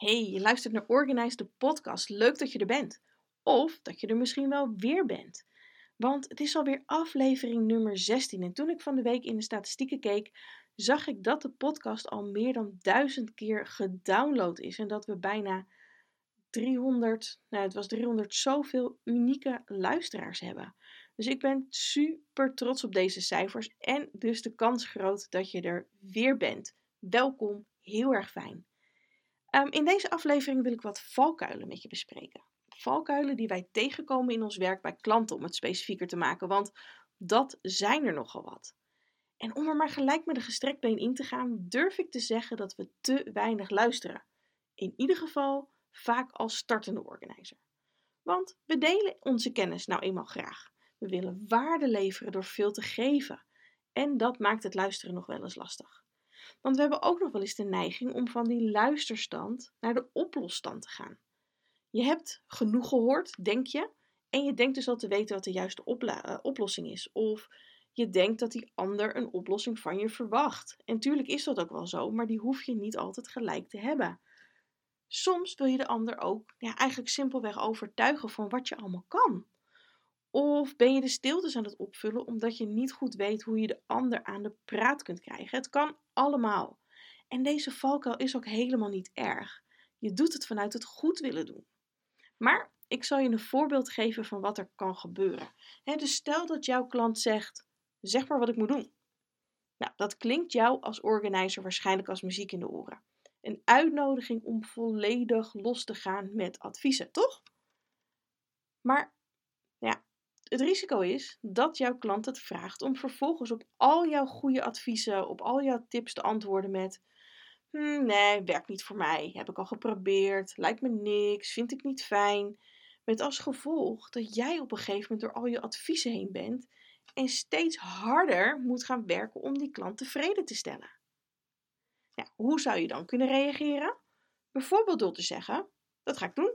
Hey, je luistert naar Organize de podcast. Leuk dat je er bent. Of dat je er misschien wel weer bent. Want het is alweer aflevering nummer 16. En toen ik van de week in de statistieken keek, zag ik dat de podcast al meer dan duizend keer gedownload is. En dat we bijna 300, nou het was 300 zoveel unieke luisteraars hebben. Dus ik ben super trots op deze cijfers en dus de kans groot dat je er weer bent. Welkom, heel erg fijn. Ehm, in deze aflevering wil ik wat valkuilen met je bespreken. Valkuilen die wij tegenkomen in ons werk bij klanten, om het specifieker te maken, want dat zijn er nogal wat. En om er maar gelijk met een gestrekt been in te gaan, durf ik te zeggen dat we te weinig luisteren. In ieder geval vaak als startende organizer. Want we delen onze kennis nou eenmaal graag. We willen waarde leveren door veel te geven. En dat maakt het luisteren nog wel eens lastig. Want we hebben ook nog wel eens de neiging om van die luisterstand naar de oplosstand te gaan. Je hebt genoeg gehoord, denk je, en je denkt dus al te weten wat de juiste eh, oplossing is. Of je denkt dat die ander een oplossing van je verwacht. En tuurlijk is dat ook wel zo, maar die hoef je niet altijd gelijk te hebben. Soms wil je de ander ook ja, eigenlijk simpelweg overtuigen van wat je allemaal kan. Of ben je de stiltes aan het opvullen omdat je niet goed weet hoe je de ander aan de praat kunt krijgen? Het kan allemaal. En deze valkuil is ook helemaal niet erg. Je doet het vanuit het goed willen doen. Maar ik zal je een voorbeeld geven van wat er kan gebeuren. dus stel dat jouw klant zegt: zeg maar wat ik moet doen. Nou, dat klinkt jou als organizer waarschijnlijk als muziek in de oren. Een uitnodiging om volledig los te gaan met adviezen, toch? Maar het risico is dat jouw klant het vraagt om vervolgens op al jouw goede adviezen, op al jouw tips te antwoorden met: hm, Nee, werkt niet voor mij. Heb ik al geprobeerd. Lijkt me niks. Vind ik niet fijn. Met als gevolg dat jij op een gegeven moment door al je adviezen heen bent en steeds harder moet gaan werken om die klant tevreden te stellen. Ja, hoe zou je dan kunnen reageren? Bijvoorbeeld door te zeggen: Dat ga ik doen.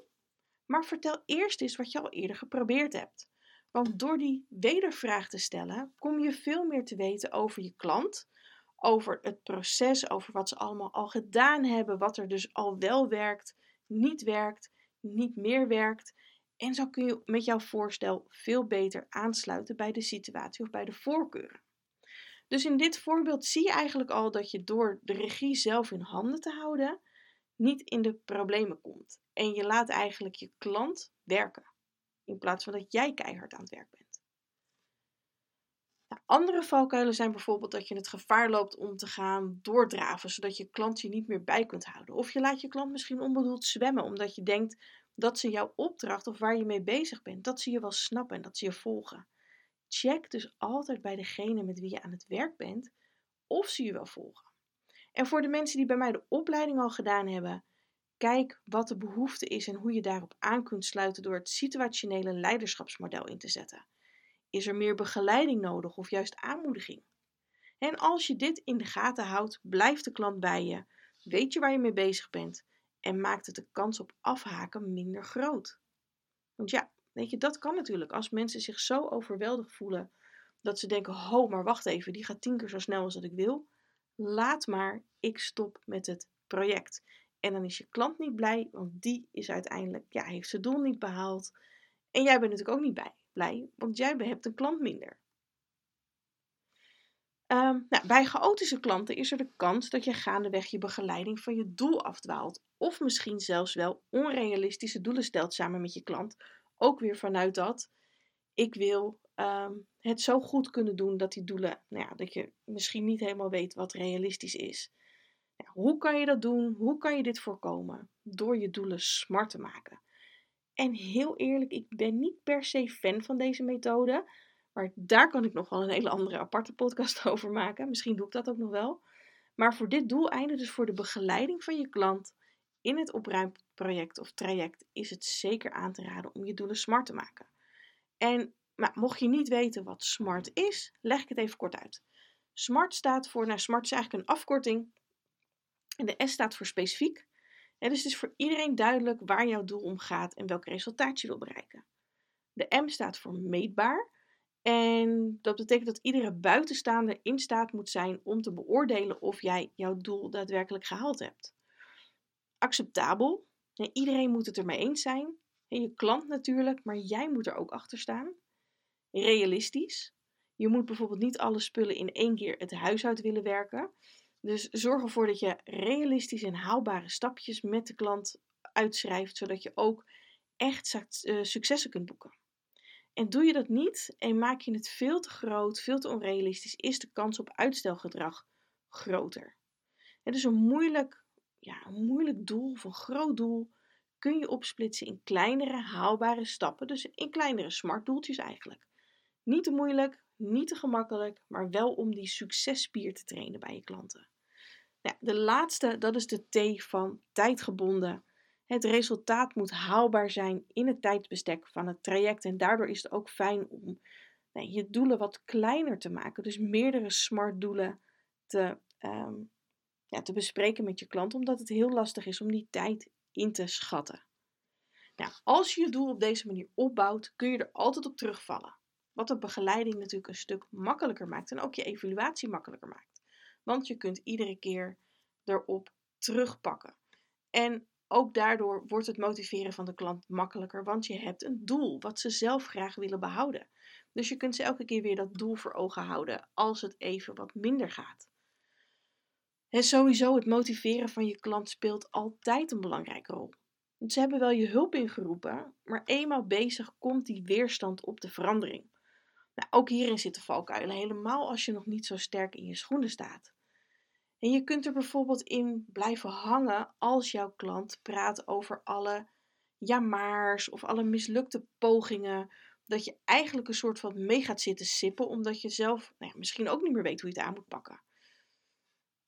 Maar vertel eerst eens wat je al eerder geprobeerd hebt. Want door die wedervraag te stellen, kom je veel meer te weten over je klant, over het proces, over wat ze allemaal al gedaan hebben, wat er dus al wel werkt, niet werkt, niet meer werkt. En zo kun je met jouw voorstel veel beter aansluiten bij de situatie of bij de voorkeuren. Dus in dit voorbeeld zie je eigenlijk al dat je door de regie zelf in handen te houden, niet in de problemen komt. En je laat eigenlijk je klant werken in plaats van dat jij keihard aan het werk bent. Nou, andere valkuilen zijn bijvoorbeeld dat je het gevaar loopt om te gaan doordraven, zodat je klant je niet meer bij kunt houden. Of je laat je klant misschien onbedoeld zwemmen, omdat je denkt dat ze jouw opdracht of waar je mee bezig bent, dat ze je wel snappen en dat ze je volgen. Check dus altijd bij degene met wie je aan het werk bent of ze je wel volgen. En voor de mensen die bij mij de opleiding al gedaan hebben, Kijk wat de behoefte is en hoe je daarop aan kunt sluiten door het situationele leiderschapsmodel in te zetten. Is er meer begeleiding nodig of juist aanmoediging? En als je dit in de gaten houdt, blijft de klant bij je, weet je waar je mee bezig bent en maakt het de kans op afhaken minder groot. Want ja, weet je, dat kan natuurlijk als mensen zich zo overweldigd voelen dat ze denken: ho, maar wacht even, die gaat tien keer zo snel als dat ik wil. Laat maar, ik stop met het project. En dan is je klant niet blij, want die is uiteindelijk, ja, heeft zijn doel niet behaald. En jij bent natuurlijk ook niet blij, want jij hebt een klant minder. Ehm, nou, bij chaotische klanten is er de kans dat je gaandeweg je begeleiding van je doel afdwaalt. Of misschien zelfs wel onrealistische doelen stelt samen met je klant. Ook weer vanuit dat ik wil ehm, het zo goed kunnen doen dat die doelen, nou ja, dat je misschien niet helemaal weet wat realistisch is hoe kan je dat doen? Hoe kan je dit voorkomen? Door je doelen smart te maken. En heel eerlijk, ik ben niet per se fan van deze methode. Maar daar kan ik nog wel een hele andere aparte podcast over maken. Misschien doe ik dat ook nog wel. Maar voor dit doeleinde, dus voor de begeleiding van je klant in het opruimproject of traject, is het zeker aan te raden om je doelen smart te maken. En mocht je niet weten wat SMART is, leg ik het even kort uit. SMART staat voor, nou SMART is eigenlijk een afkorting en de S staat voor specifiek. Dus het is voor iedereen duidelijk waar jouw doel om gaat en welk resultaat je wil bereiken. De M staat voor meetbaar. En dat betekent dat iedere buitenstaander in staat moet zijn om te beoordelen of jij jouw doel daadwerkelijk gehaald hebt. Acceptabel. iedereen moet het ermee eens zijn. Je klant natuurlijk, maar jij moet er ook achter staan. Realistisch. Je moet bijvoorbeeld niet alle spullen in één keer het huis uit willen werken. Dus zorg ervoor dat je realistisch en haalbare stapjes met de klant uitschrijft, zodat je ook echt eh, successen kunt boeken. En doe je dat niet en maak je het veel te groot, veel te onrealistisch, is de kans op uitstelgedrag groter. Het is een moeilijk, ja, een moeilijk doel of een groot doel kun je opsplitsen in kleinere haalbare stappen, dus in kleinere smart doeltjes eigenlijk. Niet te moeilijk, niet te gemakkelijk, maar wel om die successpier te trainen bij je klanten. Ja, de laatste, dat is de T van tijdgebonden. Het resultaat moet haalbaar zijn in het tijdsbestek van het traject. En daardoor is het ook fijn om nee, je doelen wat kleiner te maken. Dus meerdere smart doelen te, ehm, ja, te bespreken met je klant. Omdat het heel lastig is om die tijd in te schatten. Nou, als je je doel op deze manier opbouwt, kun je er altijd op terugvallen. Wat de begeleiding natuurlijk een stuk makkelijker maakt en ook je evaluatie makkelijker maakt. Want je kunt iedere keer erop terugpakken. En ook daardoor wordt het motiveren van de klant makkelijker, want je hebt een doel wat ze zelf graag willen behouden. Dus je kunt ze elke keer weer dat doel voor ogen houden als het even wat minder gaat. En sowieso het motiveren van je klant speelt altijd een belangrijke rol. Want ze hebben wel je hulp ingeroepen, maar eenmaal bezig komt die weerstand op de verandering. Nou, ook hierin zitten valkuilen, helemaal als je nog niet zo sterk in je schoenen staat. En je kunt er bijvoorbeeld in blijven hangen als jouw klant praat over alle jamaars of alle mislukte pogingen. Dat je eigenlijk een soort van mee gaat zitten sippen, omdat je zelf nou ja, misschien ook niet meer weet hoe je het aan moet pakken.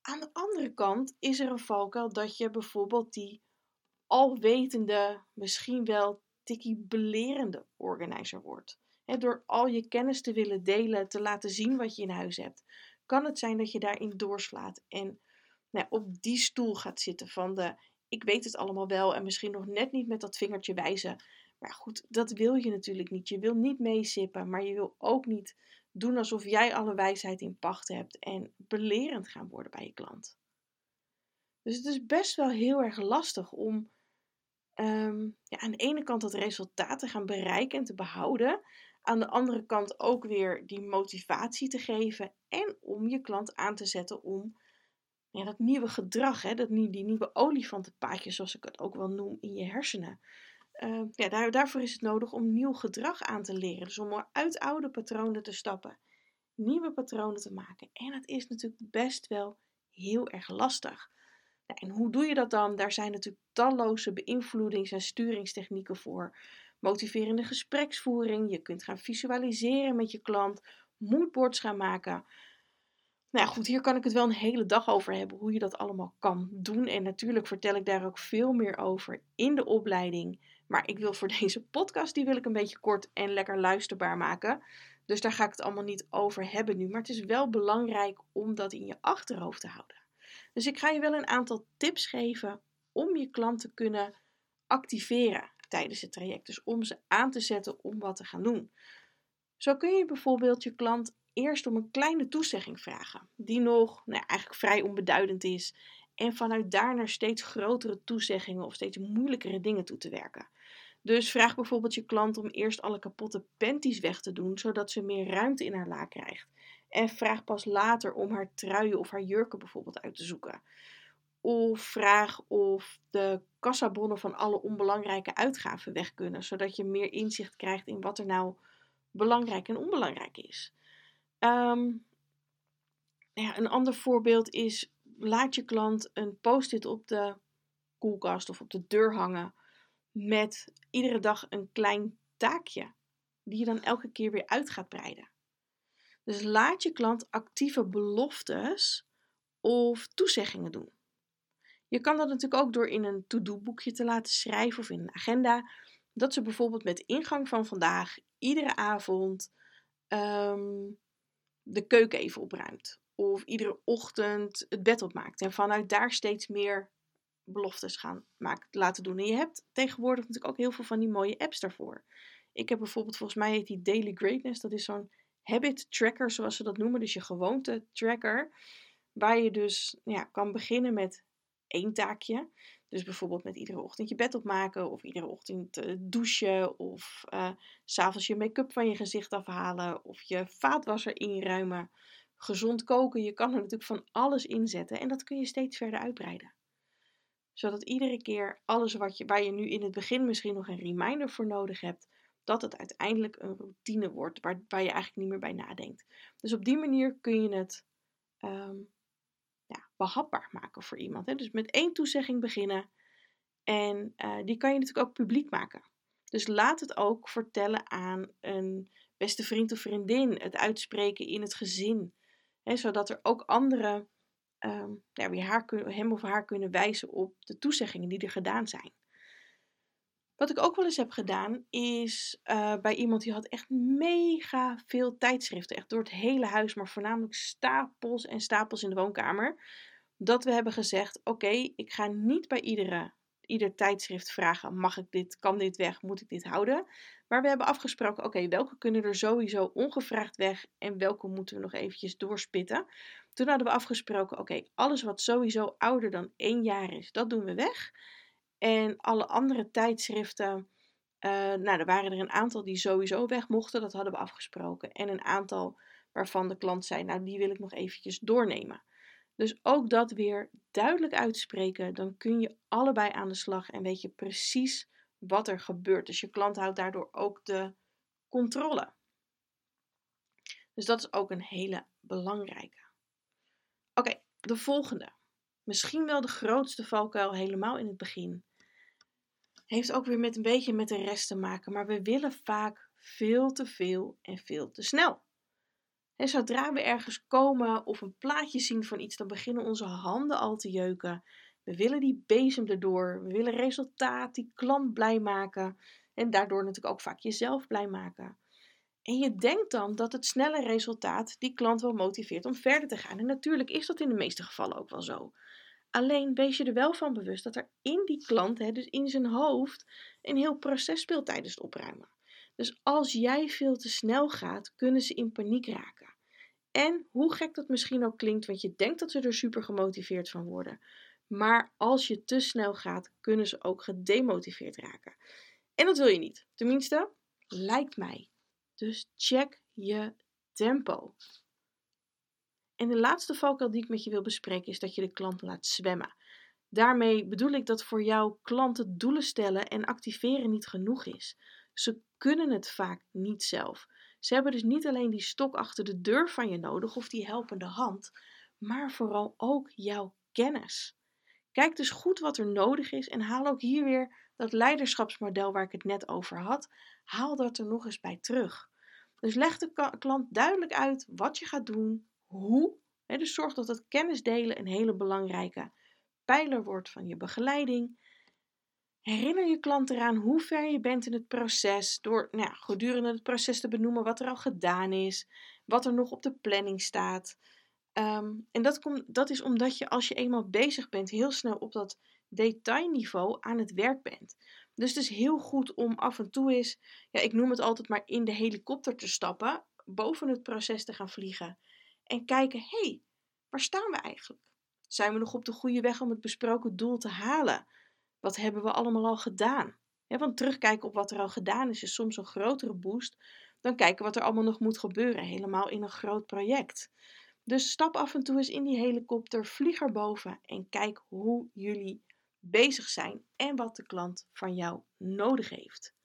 Aan de andere kant is er een valkuil dat je bijvoorbeeld die alwetende, misschien wel tikkie belerende organizer wordt. Door al je kennis te willen delen, te laten zien wat je in huis hebt, kan het zijn dat je daarin doorslaat en nou, op die stoel gaat zitten van de ik weet het allemaal wel en misschien nog net niet met dat vingertje wijzen. Maar goed, dat wil je natuurlijk niet. Je wil niet meesippen, maar je wil ook niet doen alsof jij alle wijsheid in pacht hebt en belerend gaan worden bij je klant. Dus het is best wel heel erg lastig om ehm, ja, aan de ene kant dat resultaat te gaan bereiken en te behouden. Aan de andere kant ook weer die motivatie te geven en om je klant aan te zetten om ja, dat nieuwe gedrag, hè, dat, die nieuwe olifantenpaadje, zoals ik het ook wel noem, in je hersenen. Uh, ja, daar, daarvoor is het nodig om nieuw gedrag aan te leren. Dus om uit oude patronen te stappen, nieuwe patronen te maken. En het is natuurlijk best wel heel erg lastig. en hoe doe je dat dan? Daar zijn natuurlijk talloze beïnvloedings- en sturingstechnieken voor. Motiverende gespreksvoering, je kunt gaan visualiseren met je klant, moodboards gaan maken. Nou goed, hier kan ik het wel een hele dag over hebben hoe je dat allemaal kan doen. En natuurlijk vertel ik daar ook veel meer over in de opleiding. Maar ik wil voor deze podcast, die wil ik een beetje kort en lekker luisterbaar maken. Dus daar ga ik het allemaal niet over hebben nu. Maar het is wel belangrijk om dat in je achterhoofd te houden. Dus ik ga je wel een aantal tips geven om je klant te kunnen activeren tijdens het traject. Dus om ze aan te zetten om wat te gaan doen. Zo kun je bijvoorbeeld je klant eerst om een kleine toezegging vragen, die nog nou, eigenlijk vrij onbeduidend is. En vanuit daar naar steeds grotere toezeggingen of steeds moeilijkere dingen toe te werken. Dus vraag bijvoorbeeld je klant om eerst alle kapotte panties weg te doen, zodat ze meer ruimte in haar la krijgt. En vraag pas later om haar truien of haar jurken bijvoorbeeld uit te zoeken. Of vraag of de kassabonnen van alle onbelangrijke uitgaven weg kunnen, zodat je meer inzicht krijgt in wat er nou belangrijk en onbelangrijk is. Ehm, ja, een ander voorbeeld is: laat je klant een post-it op de koelkast of op de deur hangen met iedere dag een klein taakje die je dan elke keer weer uit gaat breiden. Dus laat je klant actieve beloftes of toezeggingen doen. Je kan dat natuurlijk ook door in een to-do-boekje te laten schrijven of in een agenda. Dat ze bijvoorbeeld met ingang van vandaag iedere avond ehm, de keuken even opruimt. Of iedere ochtend het bed opmaakt. En vanuit daar steeds meer beloftes gaan maken, laten doen. En je hebt tegenwoordig natuurlijk ook heel veel van die mooie apps daarvoor. Ik heb bijvoorbeeld, volgens mij heet die Daily Greatness. Dat is zo'n habit tracker, zoals ze dat noemen. Dus je gewoonte tracker. Waar je dus ja, kan beginnen met één taakje. Dus bijvoorbeeld met iedere ochtend je bed opmaken, of iedere ochtend uh, douchen, of uh, s'avonds je make-up van je gezicht afhalen, of je vaatwasser inruimen, gezond koken. Je kan er natuurlijk van alles inzetten en dat kun je steeds verder uitbreiden. Zodat iedere keer alles wat je, waar je nu in het begin misschien nog een reminder voor nodig hebt, dat het uiteindelijk een routine wordt waar, waar je eigenlijk niet meer bij nadenkt. Dus op die manier kun je het ja, behapbaar maken voor iemand. Hè? Dus met één toezegging beginnen en uh, die kan je natuurlijk ook publiek maken. Dus laat het ook vertellen aan een beste vriend of vriendin, het uitspreken in het gezin, hè, zodat er ook anderen um, ja, weer haar, hem of haar kunnen wijzen op de toezeggingen die er gedaan zijn. Wat ik ook wel eens heb gedaan, is uh, bij iemand die had echt mega veel tijdschriften. Echt door het hele huis, maar voornamelijk stapels en stapels in de woonkamer. Dat we hebben gezegd: Oké, ik ga niet bij iedere, ieder tijdschrift vragen: Mag ik dit, kan dit weg, moet ik dit houden? Maar we hebben afgesproken: Oké, welke kunnen er sowieso ongevraagd weg en welke moeten we nog eventjes doorspitten? Toen hadden we afgesproken: Oké, alles wat sowieso ouder dan één jaar is, dat doen we weg. En alle andere tijdschriften, uh, nou, er waren er een aantal die sowieso weg mochten, dat hadden we afgesproken. En een aantal waarvan de klant zei, nou, die wil ik nog eventjes doornemen. Dus ook dat weer duidelijk uitspreken, dan kun je allebei aan de slag en weet je precies wat er gebeurt. Dus je klant houdt daardoor ook de controle. Dus dat is ook een hele belangrijke. Oké, de volgende. Misschien wel de grootste valkuil helemaal in het begin heeft ook weer met een beetje met de rest te maken. Maar we willen vaak veel te veel en veel te snel. En zodra we ergens komen of een plaatje zien van iets, dan beginnen onze handen al te jeuken. We willen die bezem erdoor. We willen resultaat, die klant blij maken. En daardoor natuurlijk ook vaak jezelf blij maken. En je denkt dan dat het snelle resultaat die klant wel motiveert om verder te gaan. En natuurlijk is dat in de meeste gevallen ook wel zo. Alleen wees je er wel van bewust dat er in die klant, hè, dus in zijn hoofd, een heel proces speelt tijdens het opruimen. Dus als jij veel te snel gaat, kunnen ze in paniek raken. En hoe gek dat misschien ook klinkt, want je denkt dat ze er super gemotiveerd van worden. Maar als je te snel gaat, kunnen ze ook gedemotiveerd raken. En dat wil je niet. Tenminste, lijkt mij. Dus check je tempo. En de laatste valkuil die ik met je wil bespreken is dat je de klant laat zwemmen. Daarmee bedoel ik dat voor jouw klanten doelen stellen en activeren niet genoeg is. Ze kunnen het vaak niet zelf. Ze hebben dus niet alleen die stok achter de deur van je nodig of die helpende hand, maar vooral ook jouw kennis. Kijk dus goed wat er nodig is en haal ook hier weer dat leiderschapsmodel waar ik het net over had, haal dat er nog eens bij terug. Dus leg de klant duidelijk uit wat je gaat doen, hoe. Dus zorg dat kennis delen een hele belangrijke pijler wordt van je begeleiding. Herinner je klant eraan hoe ver je bent in het proces door nou ja, gedurende het proces te benoemen wat er al gedaan is, wat er nog op de planning staat. Ehm, en dat, komt, dat is omdat je als je eenmaal bezig bent heel snel op dat detailniveau aan het werk bent. Dus het is heel goed om af en toe eens, ja, ik noem het altijd maar in de helikopter te stappen, boven het proces te gaan vliegen en kijken: hé, hey, waar staan we eigenlijk? Zijn we nog op de goede weg om het besproken doel te halen? Wat hebben we allemaal al gedaan? want terugkijken op wat er al gedaan is, is soms een grotere boost dan kijken wat er allemaal nog moet gebeuren, helemaal in een groot project. Dus stap af en toe eens in die helikopter, vlieg erboven en kijk hoe jullie bezig zijn en wat de klant van jou nodig heeft.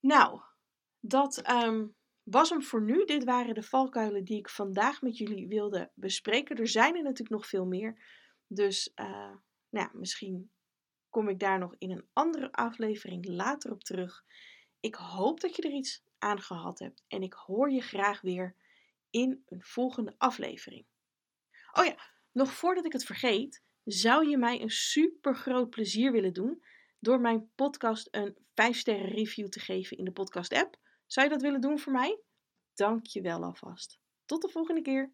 Nou, dat um, was hem voor nu. Dit waren de valkuilen die ik vandaag met jullie wilde bespreken. Er zijn er natuurlijk nog veel meer. Dus uh, nou ja, misschien kom ik daar nog in een andere aflevering later op terug. Ik hoop dat je er iets aan gehad hebt. En ik hoor je graag weer in een volgende aflevering. Oh ja, nog voordat ik het vergeet, zou je mij een super groot plezier willen doen door mijn podcast een 5 sterren review te geven in de podcast app? Zou je dat willen doen voor mij? Dank je wel alvast. Tot de volgende keer.